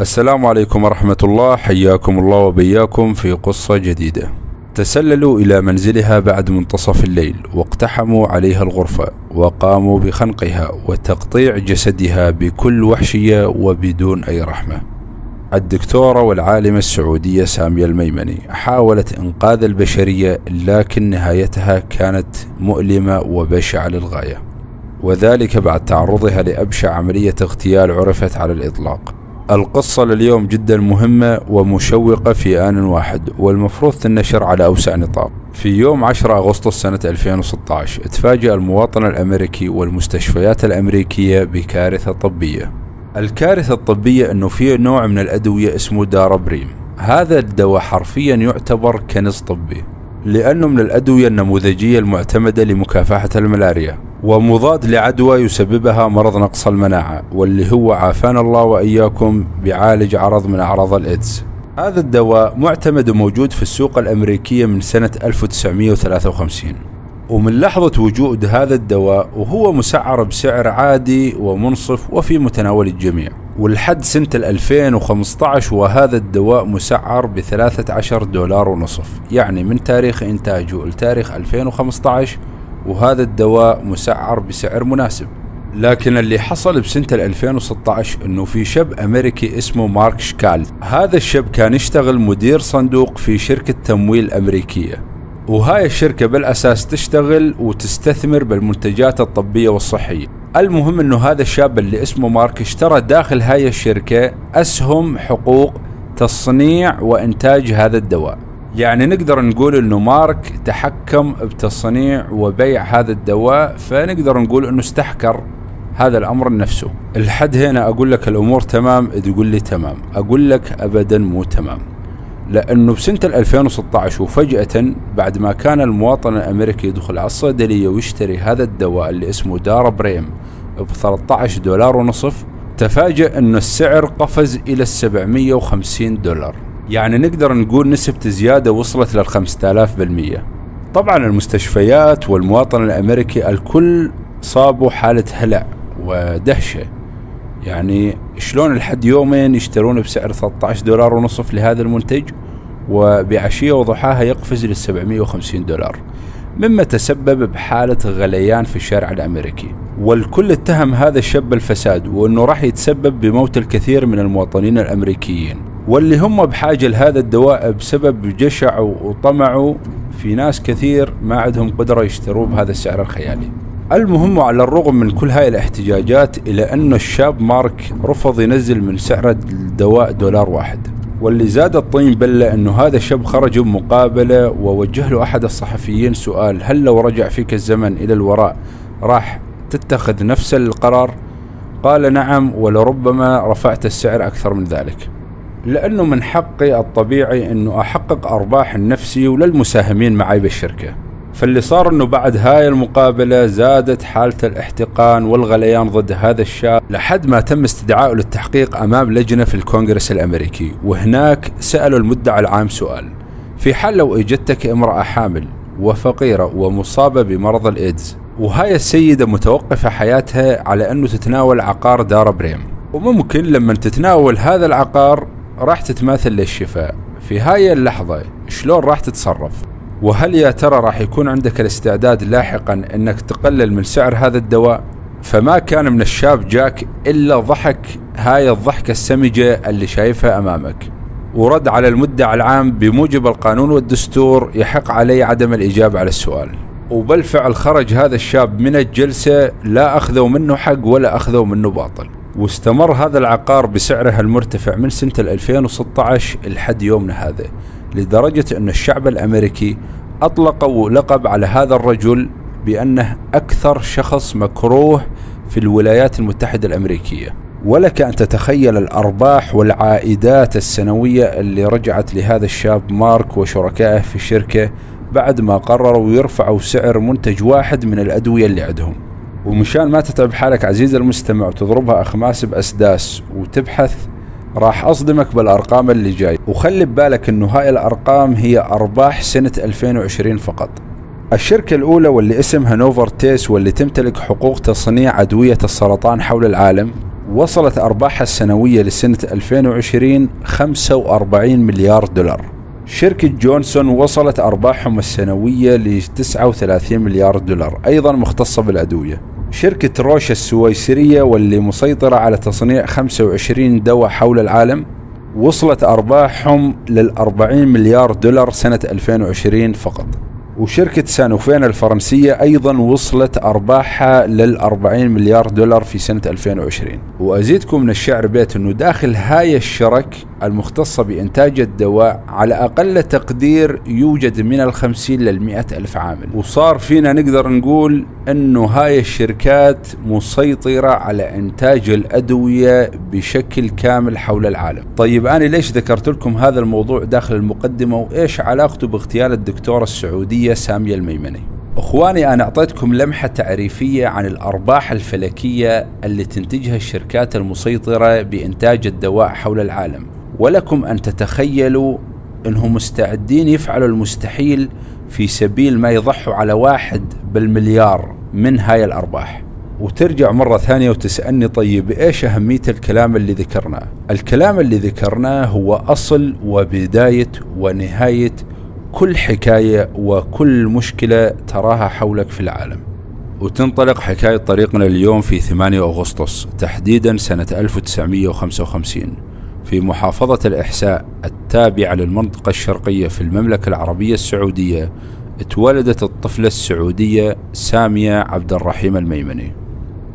السلام عليكم ورحمة الله حياكم الله وبياكم في قصة جديدة. تسللوا إلى منزلها بعد منتصف الليل واقتحموا عليها الغرفة وقاموا بخنقها وتقطيع جسدها بكل وحشية وبدون أي رحمة. الدكتورة والعالمة السعودية سامية الميمني حاولت إنقاذ البشرية لكن نهايتها كانت مؤلمة وبشعة للغاية. وذلك بعد تعرضها لأبشع عملية اغتيال عرفت على الإطلاق. القصة لليوم جدا مهمة ومشوقة في آن واحد والمفروض تنشر على أوسع نطاق. في يوم 10 أغسطس سنة 2016 تفاجأ المواطن الأمريكي والمستشفيات الأمريكية بكارثة طبية. الكارثة الطبية أنه في نوع من الأدوية اسمه دارابريم. هذا الدواء حرفيا يعتبر كنز طبي. لأنه من الأدوية النموذجية المعتمدة لمكافحة الملاريا ومضاد لعدوى يسببها مرض نقص المناعة واللي هو عافانا الله وإياكم بيعالج عرض من أعراض الإيدز. هذا الدواء معتمد وموجود في السوق الأمريكية من سنة 1953 ومن لحظة وجود هذا الدواء وهو مسعر بسعر عادي ومنصف وفي متناول الجميع. والحد سنة 2015 وهذا الدواء مسعر ب 13 دولار ونصف. يعني من تاريخ إنتاجه لتاريخ 2015 وهذا الدواء مسعر بسعر مناسب. لكن اللي حصل بسنة 2016 إنه في شاب أمريكي اسمه مارك شكال. هذا الشاب كان يشتغل مدير صندوق في شركة تمويل أمريكية. وهاي الشركة بالأساس تشتغل وتستثمر بالمنتجات الطبية والصحية. المهم إنه هذا الشاب اللي اسمه مارك اشترى داخل هاي الشركة أسهم حقوق تصنيع وإنتاج هذا الدواء. يعني نقدر نقول إنه مارك تحكم بتصنيع وبيع هذا الدواء فنقدر نقول إنه استحكر هذا الأمر نفسه الحد هنا أقول لك الأمور تمام تقول لي تمام. أقول لك ابدا مو تمام. لأنه بسنة 2016 وفجأة بعد ما كان المواطن الأمريكي يدخل على الصيدلية ويشتري هذا الدواء اللي اسمه دارا بريم ب 13 دولار ونصف تفاجأ انه السعر قفز إلى 750 دولار. يعني نقدر نقول نسبة زيادة وصلت لل 5000% طبعا المستشفيات والمواطن الأمريكي الكل صابوا حالة هلع ودهشة. يعني شلون لحد يومين يشترون بسعر 13 دولار ونصف لهذا المنتج وبعشية وضحاها يقفز لل 750 دولار. مما تسبب بحالة غليان في الشارع الأمريكي. والكل اتهم هذا الشاب بالفساد وأنه راح يتسبب بموت الكثير من المواطنين الأمريكيين. واللي هم بحاجة لهذا الدواء بسبب جشعوا وطمعوا في ناس كثير ما عندهم قدرة يشتروه بهذا السعر الخيالي. المهم على الرغم من كل هاي الاحتجاجات إلى أن الشاب مارك رفض ينزل من سعر الدواء دولار واحد. واللي زاد الطين بلة أنه هذا الشاب خرج بمقابلة ووجه له أحد الصحفيين سؤال هل لو رجع فيك الزمن إلى الوراء راح تتخذ نفس القرار؟ قال نعم ولربما رفعت السعر أكثر من ذلك. لأنه من حقي الطبيعي أنه أحقق أرباح لنفسي وللمساهمين معي بالشركة. فاللي صار إنه بعد هاي المقابلة زادت حالة الاحتقان والغليان ضد هذا الشاب لحد ما تم استدعائه للتحقيق أمام لجنة في الكونغرس الأمريكي. وهناك سألوا المدعي العام سؤال في حال لو إجتك امرأة حامل وفقيرة ومصابة بمرض الإيدز وهاي السيدة متوقفة حياتها على أنه تتناول عقار دار بريم وممكن لما تتناول هذا العقار راح تتماثل للشفاء. في هاي اللحظة شلون راح تتصرف؟ وهل يا ترى راح يكون عندك الاستعداد لاحقا إنك تقلل من سعر هذا الدواء؟ فما كان من الشاب جاك إلا ضحك هاي الضحكة السمجة اللي شايفها أمامك. ورد على المدعي العام بموجب القانون والدستور يحق علي عدم الإجابة على السؤال. وبالفعل خرج هذا الشاب من الجلسة لا أخذوا منه حق ولا أخذوا منه باطل. واستمر هذا العقار بسعره المرتفع من سنة 2016 لحد يومنا هذا. لدرجة أن الشعب الأمريكي أطلقوا لقب على هذا الرجل بأنه أكثر شخص مكروه في الولايات المتحدة الأمريكية. ولك أن تتخيل الأرباح والعائدات السنوية اللي رجعت لهذا الشاب مارك وشركائه في الشركة بعد ما قرروا يرفعوا سعر منتج واحد من الأدوية اللي عندهم. ومشان ما تتعب حالك عزيزي المستمع وتضربها أخماس بأسداس وتبحث راح أصدمك بالأرقام اللي جاي. وخلي ببالك أنه هاي الأرقام هي أرباح سنة 2020 فقط. الشركة الأولى واللي اسمها نوفر تيس واللي تمتلك حقوق تصنيع أدوية السرطان حول العالم وصلت أرباحها السنوية لسنة 2020 45 مليار دولار. شركة جونسون وصلت أرباحهم السنوية ل 39 مليار دولار أيضا مختصة بالأدوية شركة روشا السويسرية واللي مسيطرة على تصنيع 25 دواء حول العالم وصلت أرباحهم لل 40 مليار دولار سنة 2020 فقط. وشركة سانوفين الفرنسية أيضا وصلت أرباحها لل 40 مليار دولار في سنة 2020 وأزيدكم من الشعر بيت أنه داخل هاي الشرك المختصة بإنتاج الدواء على أقل تقدير يوجد من الخمسين للمئة ألف عامل. وصار فينا نقدر نقول أنه هاي الشركات مسيطرة على إنتاج الأدوية بشكل كامل حول العالم. طيب أنا ليش ذكرت لكم هذا الموضوع داخل المقدمة؟ وإيش علاقته باغتيال الدكتورة السعودية سامية الميمني؟ إخواني أنا أعطيتكم لمحة تعريفية عن الأرباح الفلكية اللي تنتجها الشركات المسيطرة بإنتاج الدواء حول العالم. ولكم أن تتخيلوا إنهم مستعدين يفعلوا المستحيل في سبيل ما يضحوا على واحد بالمليار من هاي الأرباح. وترجع مرة ثانية وتسألني طيب إيش أهمية الكلام اللي ذكرناه؟ الكلام اللي ذكرناه هو أصل وبداية ونهاية كل حكاية وكل مشكلة تراها حولك في العالم. وتنطلق حكاية طريقنا اليوم في 8 أغسطس تحديدا سنة 1955 في محافظة الإحساء التابعة للمنطقة الشرقية في المملكة العربية السعودية اتولدت الطفلة السعودية سامية عبد الرحيم الميمني.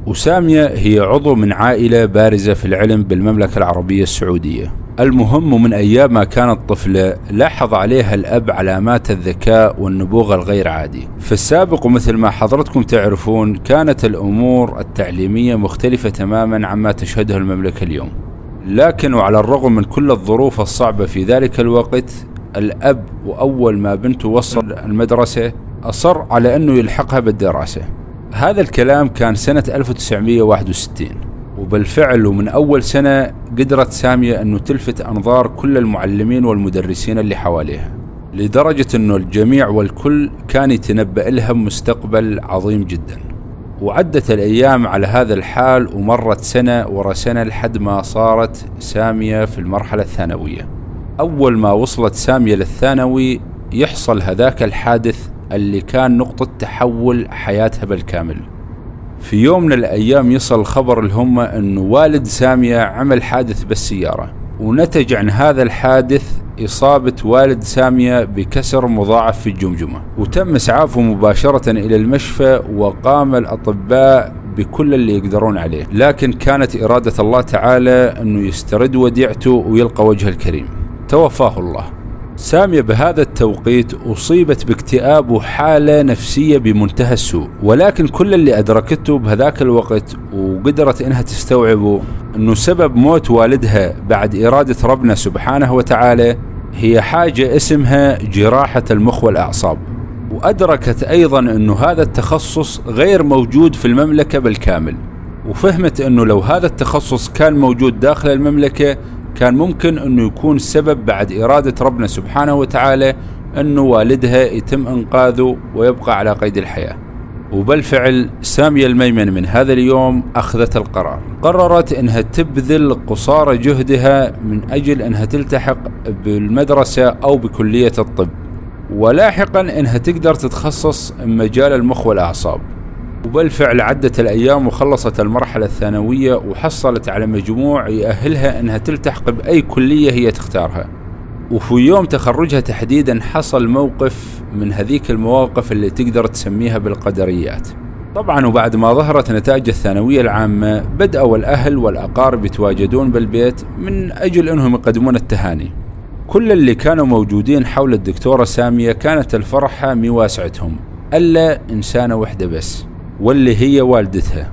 وسامية هي عضو من عائلة بارزة في العلم بالمملكة العربية السعودية. المهم من أيام ما كانت طفلة لاحظ عليها الأب علامات الذكاء والنبوغ الغير عادي. في السابق ومثل ما حضرتكم تعرفون كانت الأمور التعليمية مختلفة تماما عما تشهده المملكة اليوم. لكن وعلى الرغم من كل الظروف الصعبة في ذلك الوقت الأب وأول ما بنته وصل المدرسة أصر على أنه يلحقها بالدراسة. هذا الكلام كان سنة 1961 وبالفعل ومن أول سنة قدرت سامية أنه تلفت أنظار كل المعلمين والمدرسين اللي حواليها لدرجة أنه الجميع والكل كان يتنبأ لها مستقبل عظيم جدا. وعدت الأيام على هذا الحال ومرت سنة ورا سنة لحد ما صارت سامية في المرحلة الثانوية. أول ما وصلت سامية للثانوي يحصل هذاك الحادث اللي كان نقطة تحول حياتها بالكامل. في يوم من الأيام يصل الخبر لهم أنه والد سامية عمل حادث بالسيارة ونتج عن هذا الحادث إصابة والد سامية بكسر مضاعف في الجمجمة. وتم إسعافه مباشرة إلى المشفى وقام الأطباء بكل اللي يقدرون عليه. لكن كانت إرادة الله تعالى أنه يسترد وديعته ويلقى وجه الكريم. توفاه الله. سامية بهذا التوقيت أصيبت باكتئاب وحالة نفسية بمنتهى السوء. ولكن كل اللي أدركته بهذاك الوقت وقدرت إنها تستوعبه أنه سبب موت والدها بعد إرادة ربنا سبحانه وتعالى هي حاجة اسمها جراحة المخ والأعصاب. وأدركت أيضا أنه هذا التخصص غير موجود في المملكة بالكامل. وفهمت أنه لو هذا التخصص كان موجود داخل المملكة كان ممكن أنه يكون سبب بعد إرادة ربنا سبحانه وتعالى أنه والدها يتم إنقاذه ويبقى على قيد الحياة. وبالفعل سامية الميمن من هذا اليوم أخذت القرار. قررت أنها تبذل قصارى جهدها من أجل أنها تلتحق بالمدرسة أو بكلية الطب ولاحقا أنها تقدر تتخصص مجال المخ والأعصاب. وبالفعل عدت الأيام وخلصت المرحلة الثانوية وحصلت على مجموع يأهلها أنها تلتحق بأي كلية هي تختارها. وفي يوم تخرجها تحديدا حصل موقف من هذيك المواقف اللي تقدر تسميها بالقدريات. طبعا وبعد ما ظهرت نتائج الثانوية العامة بدأوا الأهل والأقارب يتواجدون بالبيت من أجل أنهم يقدمون التهاني. كل اللي كانوا موجودين حول الدكتورة سامية كانت الفرحة مواسعتهم ألا إنسانة وحدة بس واللي هي والدتها.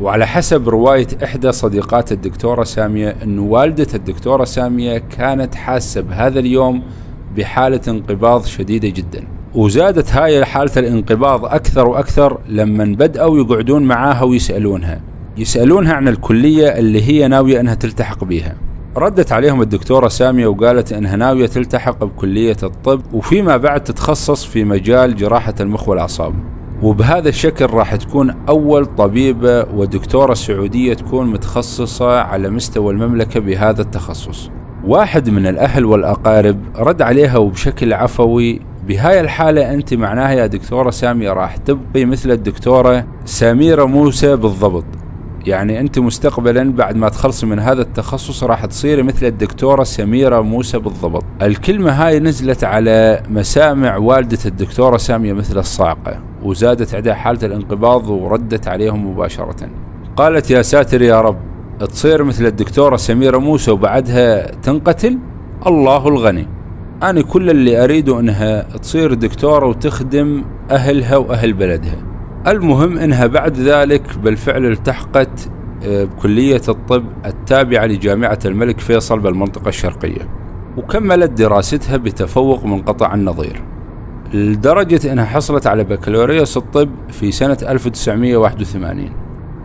وعلى حسب رواية إحدى صديقات الدكتورة سامية أن والدة الدكتورة سامية كانت حاسة بهذا اليوم بحالة انقباض شديدة جدا. وزادت هاي حالة الانقباض أكثر وأكثر لما بدأوا يقعدون معاها ويسألونها. يسألونها عن الكلية اللي هي ناوية أنها تلتحق بيها. ردت عليهم الدكتورة سامية وقالت أنها ناوية تلتحق بكلية الطب وفيما بعد تتخصص في مجال جراحة المخ والأعصاب. وبهذا الشكل راح تكون أول طبيبة ودكتورة سعودية تكون متخصصة على مستوى المملكة بهذا التخصص. واحد من الأهل والأقارب رد عليها وبشكل عفوي بهاي الحالة أنت معناها يا دكتورة سامية راح تبقي مثل الدكتورة سميرة موسى بالضبط. يعني أنت مستقبلا بعد ما تخلصي من هذا التخصص راح تصيري مثل الدكتورة سميرة موسى بالضبط. الكلمة هاي نزلت على مسامع والدة الدكتورة سامية مثل الصاعقة وزادت عندها حالة الانقباض وردت عليهم مباشرة. قالت يا ساتر يا رب تصير مثل الدكتورة سميرة موسى وبعدها تنقتل؟ الله الغني. أنا كل اللي أريده أنها تصير دكتورة وتخدم أهلها وأهل بلدها. المهم أنها بعد ذلك بالفعل التحقت آه، بكلية الطب التابعة لجامعة الملك فيصل بالمنطقة الشرقية وكملت دراستها بتفوق منقطع النظير. لدرجة أنها حصلت على بكالوريوس الطب في سنة 1981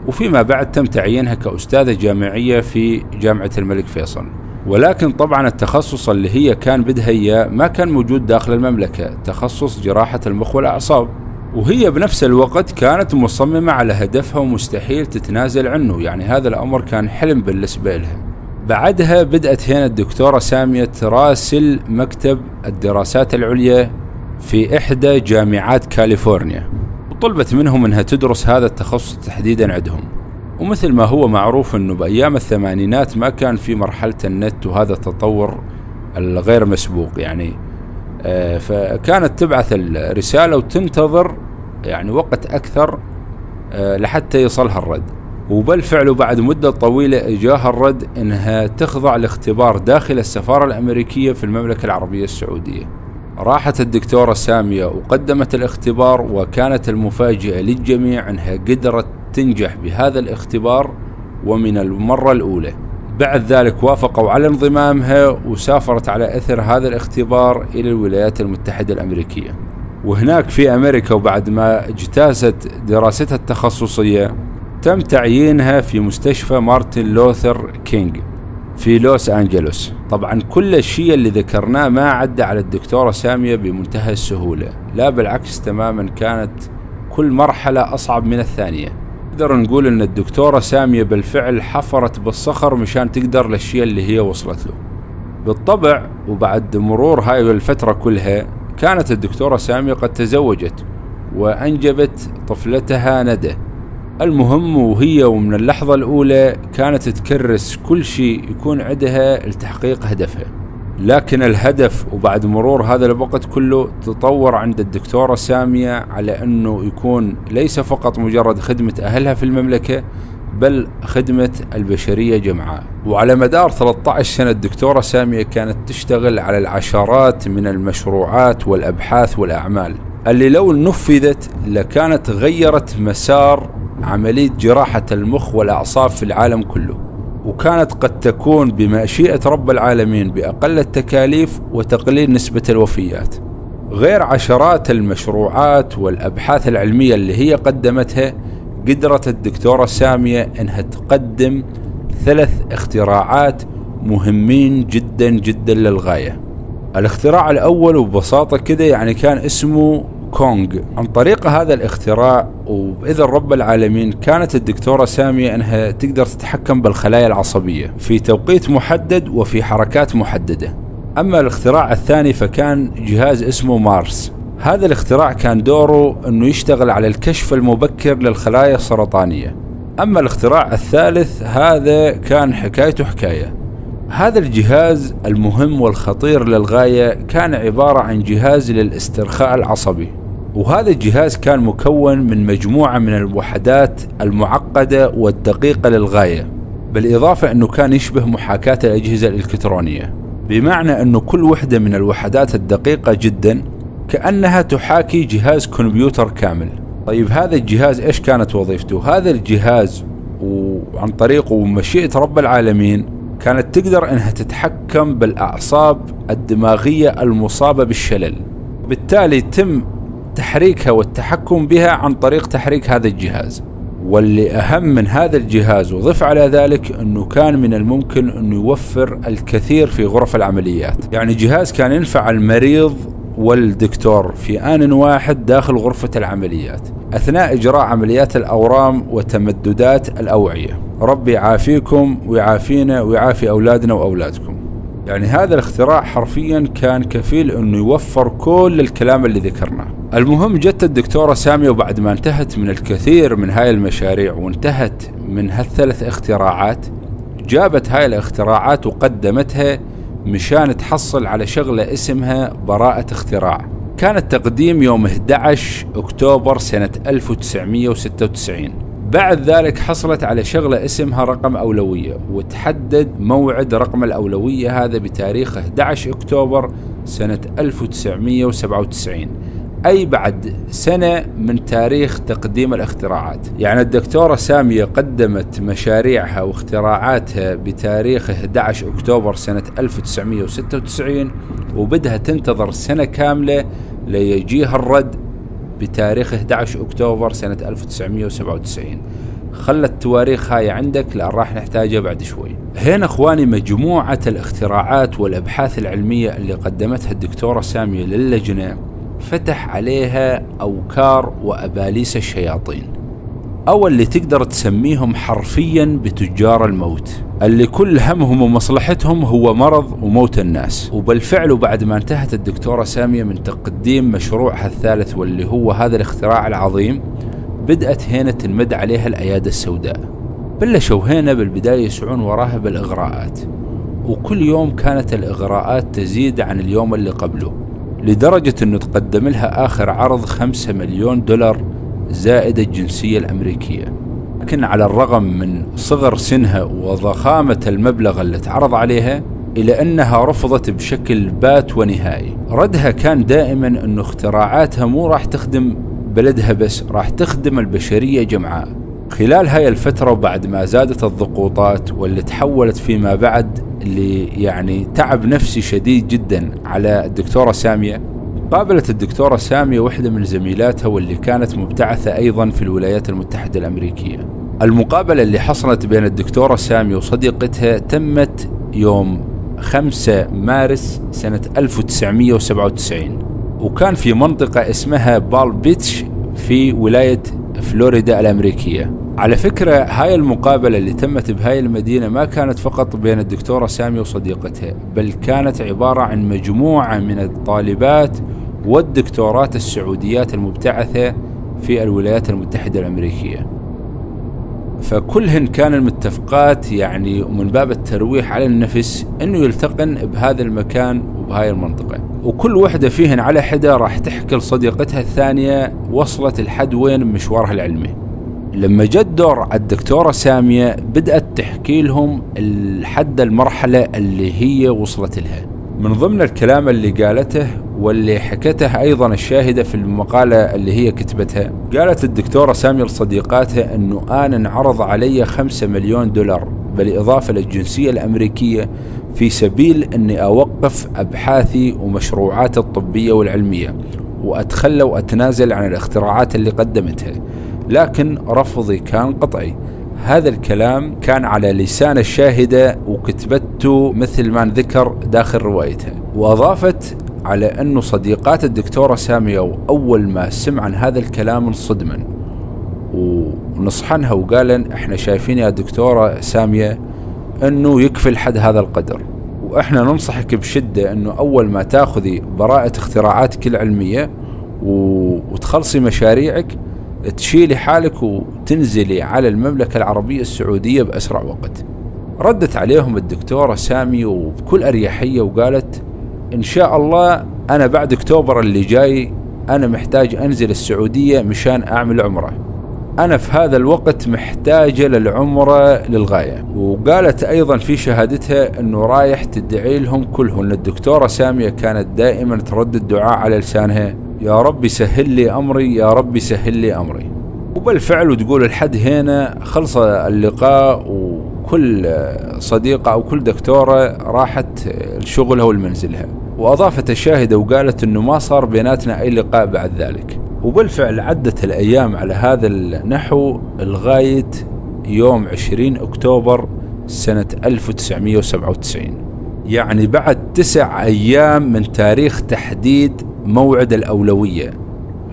وفيما بعد تم تعيينها كأستاذة جامعية في جامعة الملك فيصل. ولكن طبعا التخصص اللي هي كان بدها إياه ما كان موجود داخل المملكة تخصص جراحة المخ والأعصاب. وهي بنفس الوقت كانت مصممة على هدفها ومستحيل تتنازل عنه يعني هذا الأمر كان حلم بالنسبة لها. بعدها بدأت هنا الدكتورة سامية تراسل مكتب الدراسات العليا في إحدى جامعات كاليفورنيا. وطلبت منهم أنها تدرس هذا التخصص تحديدا عندهم. ومثل ما هو معروف أنه بأيام الثمانينات ما كان في مرحلة النت وهذا التطور الغير مسبوق يعني. آه، فكانت تبعث الرسالة وتنتظر يعني وقت أكثر آه، لحتى يصلها الرد. وبالفعل بعد مدة طويلة جاها الرد إنها تخضع لاختبار داخل السفارة الأمريكية في المملكة العربية السعودية. راحت الدكتورة سامية وقدمت الاختبار وكانت المفاجئة للجميع أنها قدرت تنجح بهذا الاختبار ومن المرة الأولى. بعد ذلك وافقوا على انضمامها وسافرت على أثر هذا الاختبار إلى الولايات المتحدة الأمريكية. وهناك في أمريكا وبعد ما اجتازت دراستها التخصصية تم تعيينها في مستشفى مارتن لوثر كينج. في لوس أنجلوس. طبعا كل الشيء اللي ذكرناه ما عدى على الدكتورة سامية بمنتهى السهولة لا بالعكس تماما كانت كل مرحلة أصعب من الثانية. نقدر نقول إن الدكتورة سامية بالفعل حفرت بالصخر مشان تقدر للشيء اللي هي وصلت له. بالطبع وبعد مرور هاي الفترة كلها كانت الدكتورة سامية قد تزوجت وأنجبت طفلتها ندى. المهم وهي ومن اللحظة الأولى كانت تكرس كل شيء يكون عندها لتحقيق هدفها. لكن الهدف وبعد مرور هذا الوقت كله تطور عند الدكتورة سامية على أنه يكون ليس فقط مجرد خدمة أهلها في المملكة بل خدمة البشرية جمعاء. وعلى مدار 13 سنة الدكتورة سامية كانت تشتغل على العشرات من المشروعات والأبحاث والأعمال. اللي لو نفذت لكانت غيرت مسار عملية جراحة المخ والأعصاب في العالم كله. وكانت قد تكون بمشيئة رب العالمين بأقل التكاليف وتقليل نسبة الوفيات. غير عشرات المشروعات والأبحاث العلمية اللي هي قدمتها قدرت الدكتورة سامية أنها تقدم ثلاث اختراعات مهمين جدا جدا للغاية. الاختراع الأول وببساطة كده يعني كان اسمه كونغ. عن طريق هذا الاختراع وبإذن رب العالمين كانت الدكتورة سامية أنها تقدر تتحكم بالخلايا العصبية في توقيت محدد وفي حركات محددة. أما الاختراع الثاني فكان جهاز اسمه مارس. هذا الاختراع كان دوره أنه يشتغل على الكشف المبكر للخلايا السرطانية. أما الاختراع الثالث هذا كان حكايته حكاية. هذا الجهاز المهم والخطير للغاية كان عبارة عن جهاز للاسترخاء العصبي. وهذا الجهاز كان مكون من مجموعة من الوحدات المعقدة والدقيقة للغاية بالإضافة أنه كان يشبه محاكاة الأجهزة الإلكترونية. بمعنى أنه كل وحدة من الوحدات الدقيقة جدا كأنها تحاكي جهاز كمبيوتر كامل. طيب هذا الجهاز إيش كانت وظيفته؟ هذا الجهاز وعن طريقه ومشيئة رب العالمين كانت تقدر إنها تتحكم بالأعصاب الدماغية المصابة بالشلل. بالتالي تم تحريكها والتحكم بها عن طريق تحريك هذا الجهاز. واللي أهم من هذا الجهاز وضف على ذلك أنه كان من الممكن أنه يوفر الكثير في غرف العمليات. يعني جهاز كان ينفع المريض والدكتور في آن واحد داخل غرفة العمليات أثناء إجراء عمليات الأورام وتمددات الأوعية. ربي يعافيكم ويعافينا ويعافي أولادنا وأولادكم. يعني هذا الاختراع حرفيا كان كفيل إنه يوفر كل الكلام اللي ذكرناه. المهم جت الدكتورة سامية وبعد ما انتهت من الكثير من هاي المشاريع وانتهت من هالثلاث اختراعات جابت هاي الاختراعات وقدمتها مشان تحصل على شغلة اسمها براءة اختراع. كان التقديم يوم 11 أكتوبر سنة 1996 بعد ذلك حصلت على شغلة اسمها رقم أولوية وتحدد موعد رقم الأولوية هذا بتاريخ 11 أكتوبر سنة 1997 أي بعد سنة من تاريخ تقديم الاختراعات. يعني الدكتورة سامية قدمت مشاريعها واختراعاتها بتاريخ 11 أكتوبر سنة 1996 وبدها تنتظر سنة كاملة ليجيها الرد بتاريخ 11 أكتوبر سنة 1997 خلى التواريخ هاي عندك لأن راح نحتاجها بعد شوي. هنا إخواني مجموعة الاختراعات والأبحاث العلمية اللي قدمتها الدكتورة سامية للجنة فتح عليها أوكار وأباليس الشياطين. أو اللي تقدر تسميهم حرفيا بتجار الموت. اللي كل همهم ومصلحتهم هو مرض وموت الناس. وبالفعل وبعد ما انتهت الدكتورة سامية من تقديم مشروعها الثالث واللي هو هذا الاختراع العظيم بدأت هنا تنمد عليها الأيادي السوداء. بلشوا هنا بالبداية يسعون وراها بالإغراءات. وكل يوم كانت الإغراءات تزيد عن اليوم اللي قبله لدرجة أنه تقدم لها آخر عرض خمسة مليون دولار زائد الجنسية الأمريكية. لكن على الرغم من صغر سنها وضخامة المبلغ اللي تعرض عليها إلى أنها رفضت بشكل بات ونهائي. ردها كان دائما أنه اختراعاتها مو راح تخدم بلدها بس راح تخدم البشرية جمعاء. خلال هاي الفترة وبعد ما زادت الضغوطات واللي تحولت فيما بعد اللي يعني تعب نفسي شديد جدا على الدكتورة سامية قابلت الدكتورة سامية واحدة من زميلاتها واللي كانت مبتعثة أيضا في الولايات المتحدة الأمريكية. المقابلة اللي حصلت بين الدكتورة سامية وصديقتها تمت يوم 5 مارس سنة 1997 وكان في منطقة اسمها بال بيتش في ولاية فلوريدا الأمريكية. على فكرة هاي المقابلة اللي تمت بهاي المدينة ما كانت فقط بين الدكتورة سامية وصديقتها بل كانت عبارة عن مجموعة من الطالبات والدكتورات السعوديات المبتعثة في الولايات المتحدة الأمريكية. فكلهن كان المتفقات يعني من باب الترويح على النفس إنه يلتقن بهذا المكان وبهاي المنطقة. وكل وحدة فيهن على حدة راح تحكي لصديقتها الثانية وصلت الحد وين مشوارها العلمي. لما جت دور الدكتورة سامية بدأت تحكي لهم الحد المرحلة اللي هي وصلت لها. من ضمن الكلام اللي قالته واللي حكته أيضا الشاهدة في المقالة اللي هي كتبتها قالت الدكتورة سامية لصديقاتها أنه أنا انعرض علي خمسة مليون دولار بالإضافة للجنسية الأمريكية في سبيل أني أوقف أبحاثي ومشروعاتي الطبية والعلمية وأتخلى وأتنازل عن الاختراعات اللي قدمتها. لكن رفضي كان قطعي. هذا الكلام كان على لسان الشاهدة وكتبته مثل ما ذكر داخل روايتها وأضافت على أنه صديقات الدكتورة سامية أول ما سمع عن هذا الكلام انصدمن. ونصحنها وقال إحنا شايفين يا دكتورة سامية أنه يكفي الحد هذا القدر. وإحنا ننصحك بشدة أنه أول ما تأخذي براءة اختراعاتك العلمية وتخلصي مشاريعك تشيلي حالك وتنزلي على المملكة العربية السعودية بأسرع وقت. ردت عليهم الدكتورة سامي وبكل أريحية وقالت إن شاء الله أنا بعد أكتوبر اللي جاي أنا محتاج أنزل السعودية مشان أعمل عمرة. أنا في هذا الوقت محتاجة للعمرة للغاية. وقالت أيضا في شهادتها أنه رايح تدعي لهم كلهم. الدكتورة سامية كانت دائما تردد دعاء على لسانها يا رب سهل لي أمري يا رب سهل لي أمري. وبالفعل وتقول الحد هنا خلص اللقاء وكل صديقة أو كل دكتورة راحت لشغلها ولمنزلها. وأضافت الشاهدة وقالت أنه ما صار بيناتنا أي لقاء بعد ذلك. وبالفعل عدت الأيام على هذا النحو لغاية يوم 20 أكتوبر سنة 1997 يعني بعد تسع أيام من تاريخ تحديد موعد الأولوية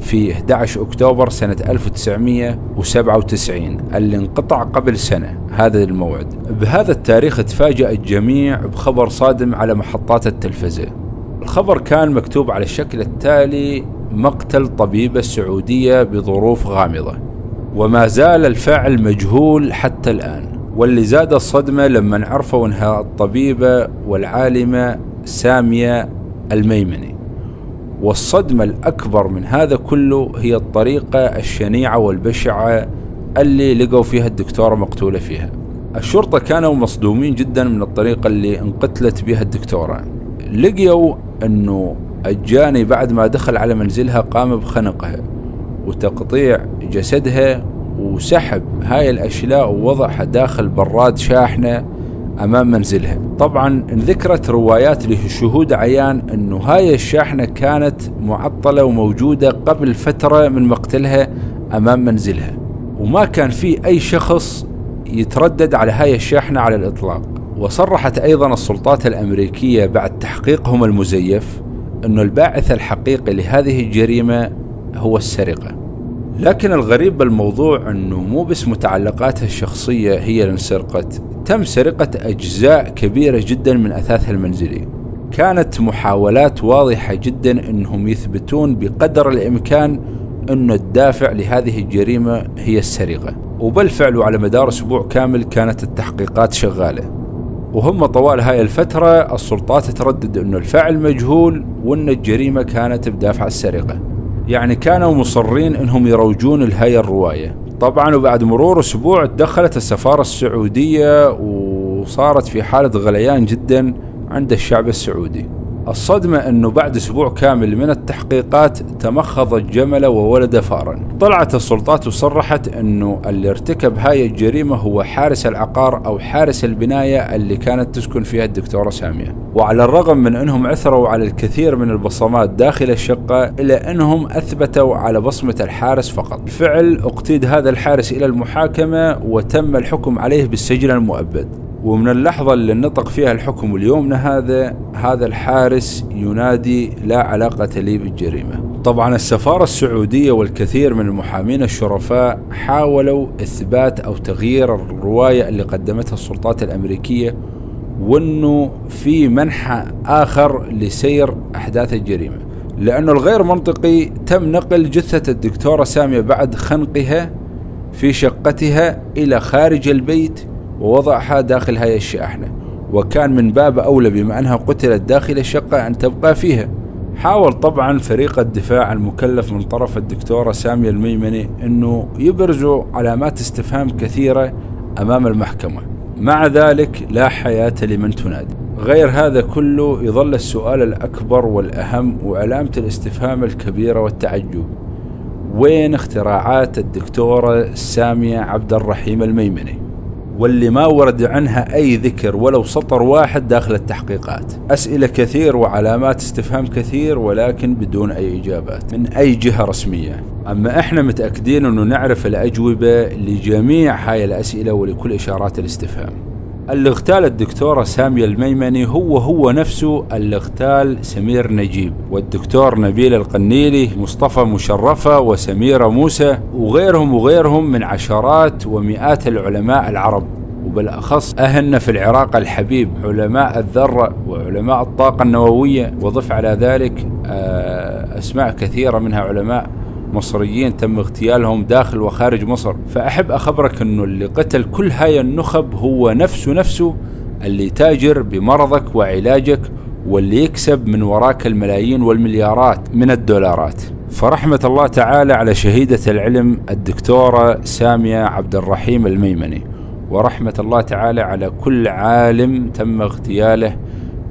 في 11 أكتوبر سنة 1997 اللي انقطع قبل سنة هذا الموعد. بهذا التاريخ تفاجأ الجميع بخبر صادم على محطات التلفزة. الخبر كان مكتوب على الشكل التالي مقتل طبيبة سعودية بظروف غامضة. وما زال الفاعل مجهول حتى الآن. واللي زاد الصدمة لما عرفوا انها الطبيبة والعالمة سامية الميمني. والصدمة الأكبر من هذا كله هي الطريقة الشنيعة والبشعة اللي لقوا فيها الدكتورة مقتولة فيها. الشرطة كانوا مصدومين جدا من الطريقة اللي انقتلت بها الدكتورة. لقيوا أنه الجاني بعد ما دخل على منزلها قام بخنقها وتقطيع جسدها وسحب هاي الأشياء ووضعها داخل براد شاحنة أمام منزلها طبعا انذكرت روايات لشهود عيان أنه هاي الشاحنة كانت معطلة وموجودة قبل فترة من مقتلها أمام منزلها. وما كان في أي شخص يتردد على هاي الشاحنة على الإطلاق. وصرحت أيضا السلطات الأمريكية بعد تحقيقهم المزيف أن الباعث الحقيقي لهذه الجريمة هو السرقة. لكن الغريب بالموضوع أنه مو بس متعلقاتها الشخصية هي اللي انسرقت تم سرقة أجزاء كبيرة جدا من أثاثها المنزلي. كانت محاولات واضحة جدا أنهم يثبتون بقدر الإمكان أن الدافع لهذه الجريمة هي السرقة. وبالفعل وعلى مدار أسبوع كامل كانت التحقيقات شغالة. وهم طوال هاي الفترة السلطات تردد أنه الفاعل مجهول وأن الجريمة كانت بدافع السرقة. يعني كانوا مصرين أنهم يروجون لهاي الرواية. طبعا وبعد مرور أسبوع تدخلت السفارة السعودية وصارت في حالة غليان جدا عند الشعب السعودي. الصدمة أنه بعد أسبوع كامل من التحقيقات تمخض الجمل وولد فارا طلعت السلطات وصرحت أنه اللي ارتكب هاي الجريمة هو حارس العقار أو حارس البناية اللي كانت تسكن فيها الدكتورة سامية. وعلى الرغم من أنهم عثروا على الكثير من البصمات داخل الشقة إلا أنهم أثبتوا على بصمة الحارس فقط. بالفعل أقتيد هذا الحارس إلى المحاكمة وتم الحكم عليه بالسجن المؤبد. ومن اللحظة اللي نطق فيها الحكم اليومنا هذا هذا الحارس ينادي لا علاقة لي بالجريمة. طبعا السفارة السعودية والكثير من المحامين الشرفاء حاولوا إثبات أو تغيير الرواية اللي قدمتها السلطات الأمريكية وأنه في منحى آخر لسير أحداث الجريمة. لأنه الغير منطقي تم نقل جثة الدكتورة سامية بعد خنقها في شقتها إلى خارج البيت ووضعها داخل هاي الشاحنة وكان من باب أولى بما أنها قتلت داخل الشقة أن تبقى فيها. حاول طبعا فريق الدفاع المكلف من طرف الدكتورة سامية الميمني أنه يبرزوا علامات استفهام كثيرة أمام المحكمة. مع ذلك لا حياة لمن تنادي. غير هذا كله يظل السؤال الأكبر والأهم وعلامة الاستفهام الكبيرة والتعجب. وين اختراعات الدكتورة سامية عبد الرحيم الميمني؟ واللي ما ورد عنها أي ذكر ولو سطر واحد داخل التحقيقات. أسئلة كثير وعلامات استفهام كثير ولكن بدون أي إجابات من أي جهة رسمية. أما إحنا متأكدين أنه نعرف الأجوبة لجميع هاي الأسئلة ولكل إشارات الاستفهام. اللي اغتال الدكتورة سامية الميمني هو هو نفسه اللي اغتال سمير نجيب. والدكتور نبيل القنيلي مصطفى مشرفة وسميرة موسى وغيرهم وغيرهم من عشرات ومئات العلماء العرب. وبالأخص أهلنا في العراق الحبيب علماء الذرة وعلماء الطاقة النووية. وضف على ذلك آه، أسماء كثيرة منها علماء مصريين تم اغتيالهم داخل وخارج مصر. فأحب أخبرك أنه اللي قتل كل هاي النخب هو نفسه نفسه اللي تاجر بمرضك وعلاجك واللي يكسب من وراك الملايين والمليارات من الدولارات. فرحمة الله تعالى على شهيدة العلم الدكتورة سامية عبد الرحيم الميمني. ورحمة الله تعالى على كل عالم تم اغتياله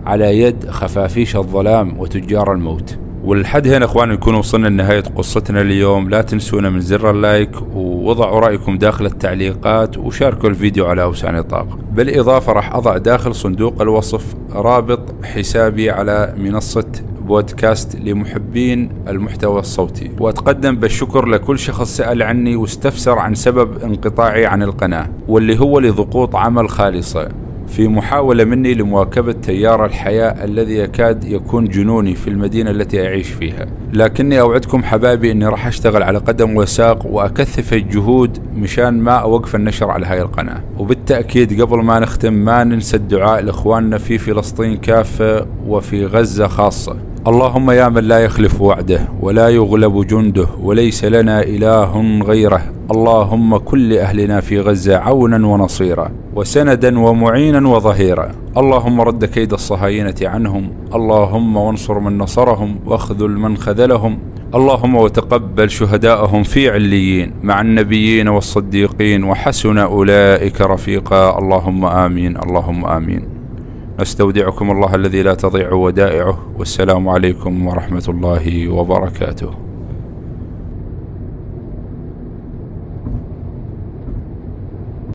على يد خفافيش الظلام وتجار الموت. ولحد هنا اخواني نكون وصلنا لنهاية قصتنا اليوم. لا تنسونا من زر اللايك ووضعوا رأيكم داخل التعليقات وشاركوا الفيديو على أوسع نطاق. بالإضافة راح أضع داخل صندوق الوصف رابط حسابي على منصة بودكاست لمحبين المحتوى الصوتي. وأتقدم بالشكر لكل شخص سأل عني واستفسر عن سبب انقطاعي عن القناة واللي هو لضغوط عمل خالصة. في محاولة مني لمواكبة تيار الحياة الذي يكاد يكون جنوني في المدينة التي أعيش فيها. لكني أوعدكم حبايبي أني راح أشتغل على قدم وساق وأكثف الجهود مشان ما أوقف النشر على هاي القناة. وبالتأكيد قبل ما نختم ما ننسى الدعاء لإخواننا في فلسطين كافة وفي غزة خاصة. اللهم يا من لا يخلف وعده ولا يغلب جنده وليس لنا إله غيره. اللهم كل أهلنا في غزة عونا ونصيرا وسندا ومعينا وظهيرا. اللهم رد كيد الصهاينة عنهم اللهم وانصر من نصرهم واخذل من خذلهم. اللهم وتقبل شهداءهم في عليين مع النبيين والصديقين وحسن أولئك رفيقا. اللهم آمين اللهم آمين. استودعكم الله الذي لا تضيع ودائعه. والسلام عليكم ورحمة الله وبركاته.